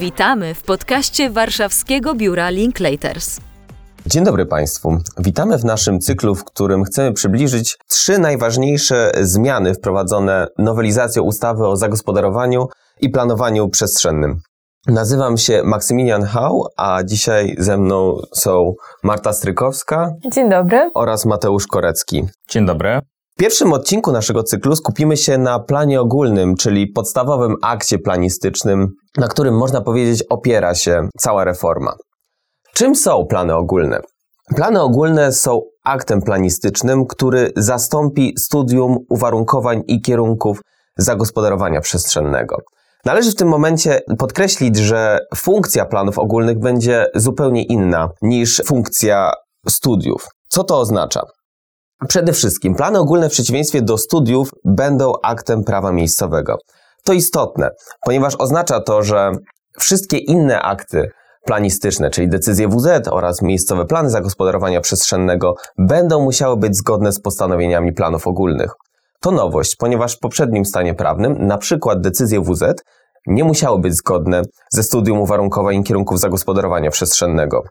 Witamy w podcaście warszawskiego biura Linklaters. Dzień dobry Państwu. Witamy w naszym cyklu, w którym chcemy przybliżyć trzy najważniejsze zmiany wprowadzone nowelizacją ustawy o zagospodarowaniu i planowaniu przestrzennym. Nazywam się Maksymilian Hał, a dzisiaj ze mną są Marta Strykowska. Dzień dobry. Oraz Mateusz Korecki. Dzień dobry. W pierwszym odcinku naszego cyklu skupimy się na planie ogólnym, czyli podstawowym akcie planistycznym, na którym można powiedzieć opiera się cała reforma. Czym są plany ogólne? Plany ogólne są aktem planistycznym, który zastąpi studium uwarunkowań i kierunków zagospodarowania przestrzennego. Należy w tym momencie podkreślić, że funkcja planów ogólnych będzie zupełnie inna niż funkcja studiów. Co to oznacza? Przede wszystkim plany ogólne w przeciwieństwie do studiów będą aktem prawa miejscowego. To istotne, ponieważ oznacza to, że wszystkie inne akty planistyczne, czyli decyzje WZ oraz miejscowe plany zagospodarowania przestrzennego będą musiały być zgodne z postanowieniami planów ogólnych. To nowość, ponieważ w poprzednim stanie prawnym, na przykład decyzje WZ, nie musiały być zgodne ze studium uwarunkowań kierunków zagospodarowania przestrzennego.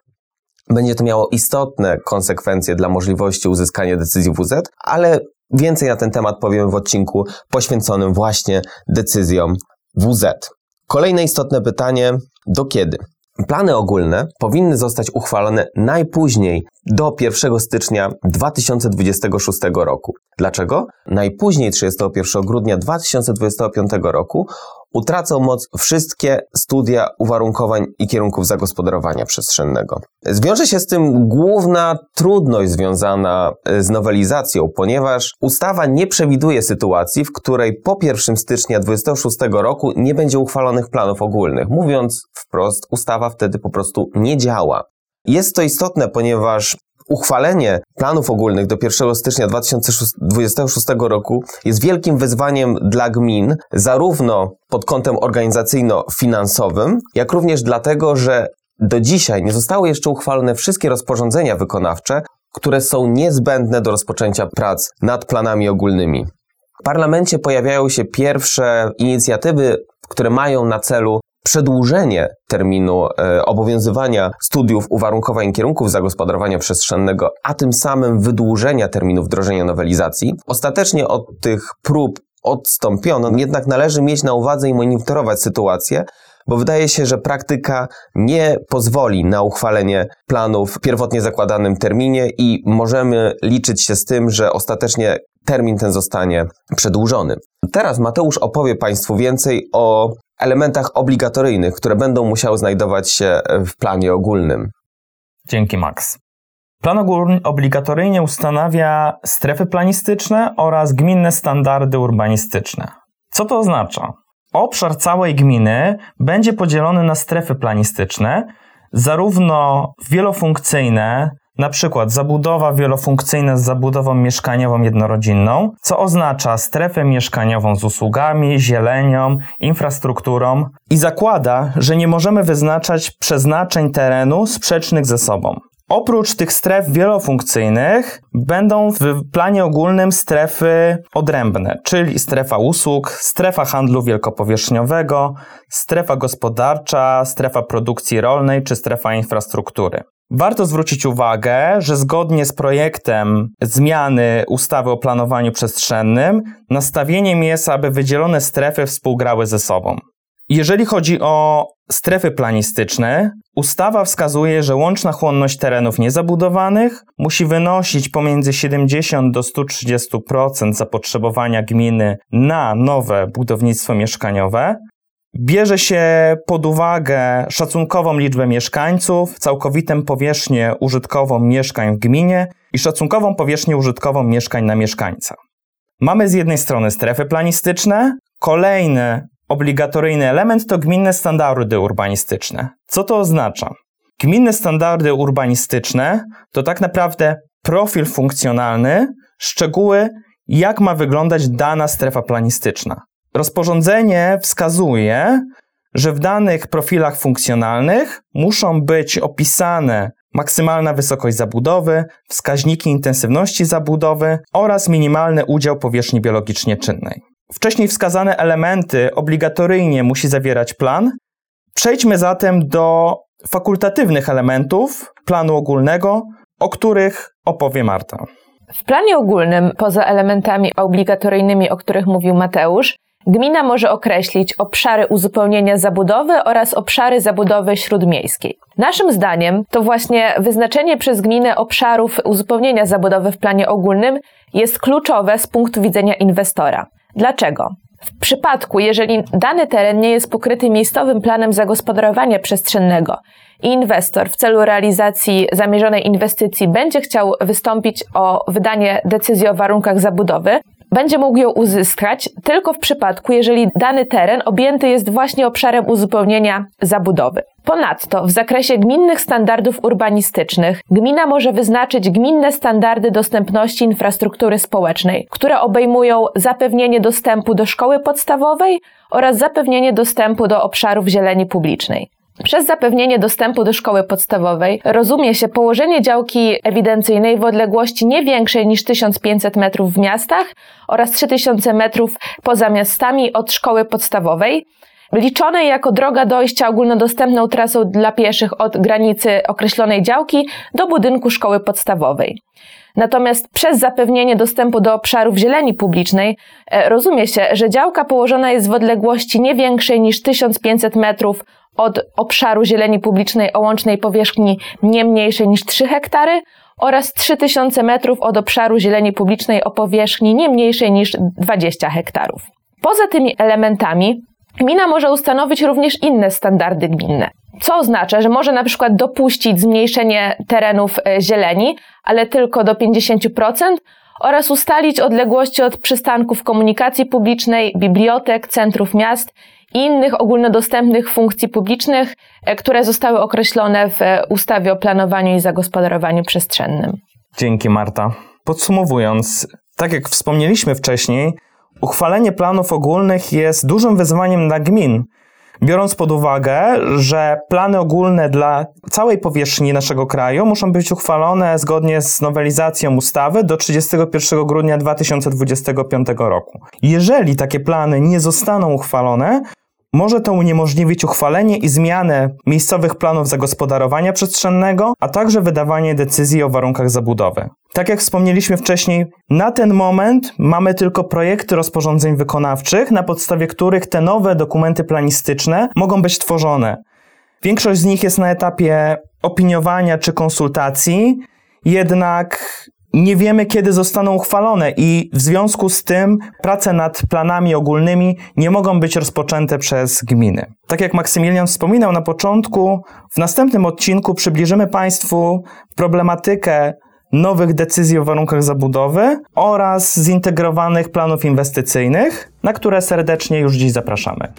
Będzie to miało istotne konsekwencje dla możliwości uzyskania decyzji WZ, ale więcej na ten temat powiem w odcinku poświęconym właśnie decyzjom WZ. Kolejne istotne pytanie: do kiedy? Plany ogólne powinny zostać uchwalone najpóźniej do 1 stycznia 2026 roku. Dlaczego? Najpóźniej 31 grudnia 2025 roku utracą moc wszystkie studia uwarunkowań i kierunków zagospodarowania przestrzennego. Zwiąże się z tym główna trudność związana e, z nowelizacją, ponieważ ustawa nie przewiduje sytuacji, w której po 1 stycznia 2026 roku nie będzie uchwalonych planów ogólnych. Mówiąc wprost, ustawa wtedy po prostu nie działa. Jest to istotne, ponieważ uchwalenie planów ogólnych do 1 stycznia 2026 roku jest wielkim wyzwaniem dla gmin, zarówno pod kątem organizacyjno-finansowym, jak również dlatego, że do dzisiaj nie zostały jeszcze uchwalone wszystkie rozporządzenia wykonawcze, które są niezbędne do rozpoczęcia prac nad planami ogólnymi. W parlamencie pojawiają się pierwsze inicjatywy, które mają na celu przedłużenie terminu e, obowiązywania studiów uwarunkowań kierunków zagospodarowania przestrzennego, a tym samym wydłużenia terminu wdrożenia nowelizacji. Ostatecznie od tych prób odstąpiono, jednak należy mieć na uwadze i monitorować sytuację, bo wydaje się, że praktyka nie pozwoli na uchwalenie planów w pierwotnie zakładanym terminie i możemy liczyć się z tym, że ostatecznie termin ten zostanie przedłużony. Teraz Mateusz opowie Państwu więcej o elementach obligatoryjnych, które będą musiały znajdować się w planie ogólnym. Dzięki, Max. Plan ogólny obligatoryjnie ustanawia strefy planistyczne oraz gminne standardy urbanistyczne. Co to oznacza? Obszar całej gminy będzie podzielony na strefy planistyczne, zarówno wielofunkcyjne, na przykład zabudowa wielofunkcyjna z zabudową mieszkaniową jednorodzinną, co oznacza strefę mieszkaniową z usługami, zielenią, infrastrukturą i zakłada, że nie możemy wyznaczać przeznaczeń terenu sprzecznych ze sobą. Oprócz tych stref wielofunkcyjnych będą w planie ogólnym strefy odrębne, czyli strefa usług, strefa handlu wielkopowierzchniowego, strefa gospodarcza, strefa produkcji rolnej czy strefa infrastruktury. Warto zwrócić uwagę, że zgodnie z projektem zmiany ustawy o planowaniu przestrzennym, nastawieniem jest, aby wydzielone strefy współgrały ze sobą. Jeżeli chodzi o strefy planistyczne, ustawa wskazuje, że łączna chłonność terenów niezabudowanych musi wynosić pomiędzy 70 do 130% zapotrzebowania gminy na nowe budownictwo mieszkaniowe, Bierze się pod uwagę szacunkową liczbę mieszkańców, całkowitą powierzchnię użytkową mieszkań w gminie i szacunkową powierzchnię użytkową mieszkań na mieszkańca. Mamy z jednej strony strefy planistyczne, kolejny obligatoryjny element to gminne standardy urbanistyczne. Co to oznacza? Gminne standardy urbanistyczne to tak naprawdę profil funkcjonalny, szczegóły, jak ma wyglądać dana strefa planistyczna. Rozporządzenie wskazuje, że w danych profilach funkcjonalnych muszą być opisane maksymalna wysokość zabudowy, wskaźniki intensywności zabudowy oraz minimalny udział powierzchni biologicznie czynnej. Wcześniej wskazane elementy obligatoryjnie musi zawierać plan, Przejdźmy zatem do fakultatywnych elementów planu ogólnego, o których opowie Marta. W planie ogólnym, poza elementami obligatoryjnymi, o których mówił Mateusz, gmina może określić obszary uzupełnienia zabudowy oraz obszary zabudowy śródmiejskiej. Naszym zdaniem to właśnie wyznaczenie przez gminę obszarów uzupełnienia zabudowy w planie ogólnym jest kluczowe z punktu widzenia inwestora. Dlaczego? W przypadku, jeżeli dany teren nie jest pokryty miejscowym planem zagospodarowania przestrzennego i inwestor w celu realizacji zamierzonej inwestycji będzie chciał wystąpić o wydanie decyzji o warunkach zabudowy, będzie mógł ją uzyskać tylko w przypadku, jeżeli dany teren objęty jest właśnie obszarem uzupełnienia zabudowy. Ponadto w zakresie gminnych standardów urbanistycznych gmina może wyznaczyć gminne standardy dostępności infrastruktury społecznej, które obejmują zapewnienie dostępu do szkoły podstawowej oraz zapewnienie dostępu do obszarów zieleni publicznej. Przez zapewnienie dostępu do szkoły podstawowej rozumie się położenie działki ewidencyjnej w odległości nie większej niż 1500 metrów w miastach oraz 3000 metrów poza miastami od szkoły podstawowej, liczonej jako droga dojścia ogólnodostępną trasą dla pieszych od granicy określonej działki do budynku szkoły podstawowej. Natomiast przez zapewnienie dostępu do obszarów zieleni publicznej e, rozumie się, że działka położona jest w odległości nie większej niż 1500 metrów od obszaru zieleni publicznej o łącznej powierzchni nie mniejszej niż 3 hektary oraz 3000 metrów od obszaru zieleni publicznej o powierzchni nie mniejszej niż 20 hektarów. Poza tymi elementami gmina może ustanowić również inne standardy gminne. Co oznacza, że może na przykład dopuścić zmniejszenie terenów e, zieleni, ale tylko do 50%, oraz ustalić odległości od przystanków komunikacji publicznej, bibliotek, centrów miast i innych ogólnodostępnych funkcji publicznych, e, które zostały określone w e, ustawie o planowaniu i zagospodarowaniu przestrzennym. Dzięki, Marta. Podsumowując, tak jak wspomnieliśmy wcześniej, uchwalenie planów ogólnych jest dużym wyzwaniem dla gmin, biorąc pod uwagę, że plany ogólne dla całej powierzchni naszego kraju muszą być uchwalone zgodnie z nowelizacją ustawy do 31 grudnia 2025 roku. Jeżeli takie plany nie zostaną uchwalone, może to uniemożliwić uchwalenie i zmianę miejscowych planów zagospodarowania przestrzennego, a także wydawanie decyzji o warunkach zabudowy. Tak jak wspomnieliśmy wcześniej, na ten moment mamy tylko projekty rozporządzeń wykonawczych, na podstawie których te nowe dokumenty planistyczne mogą być tworzone. Większość z nich jest na etapie opiniowania czy konsultacji, jednak nie wiemy, kiedy zostaną uchwalone i w związku z tym prace nad planami ogólnymi nie mogą być rozpoczęte przez gminy. Tak jak Maksymilian wspominał na początku, w następnym odcinku przybliżymy Państwu problematykę nowych decyzji o warunkach zabudowy oraz zintegrowanych planów inwestycyjnych, na które serdecznie już dziś zapraszamy.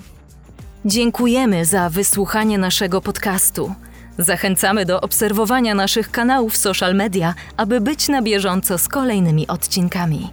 Dziękujemy za wysłuchanie naszego podcastu. Zachęcamy do obserwowania naszych kanałów social media, aby być na bieżąco z kolejnymi odcinkami.